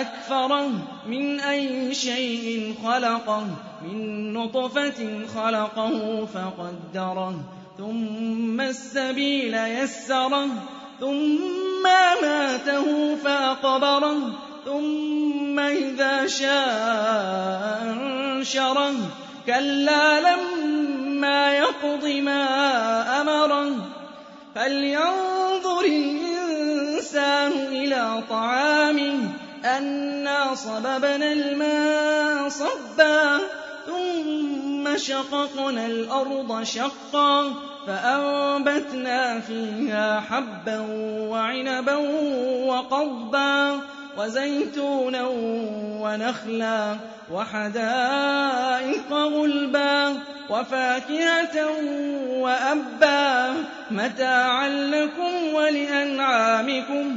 أكفره من أي شيء خلقه من نطفة خلقه فقدره. ثم السبيل يسره ثم ماته فأقبره. ثم إذا شاء أنشره. كلا لما يقض ما أمره. فلينظر الإنسان إلى طعامه. أنا صببنا الماء صبا ثم شققنا الأرض شقا فأنبتنا فيها حبا وعنبا وقضبا وزيتونا ونخلا وحدائق غلبا وفاكهة وأبا متاعا لكم ولأنعامكم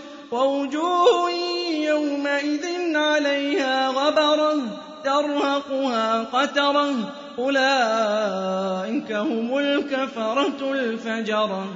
ووجوه يومئذ عليها غبرة ترهقها قترة أولئك هم الكفرة الفجرة.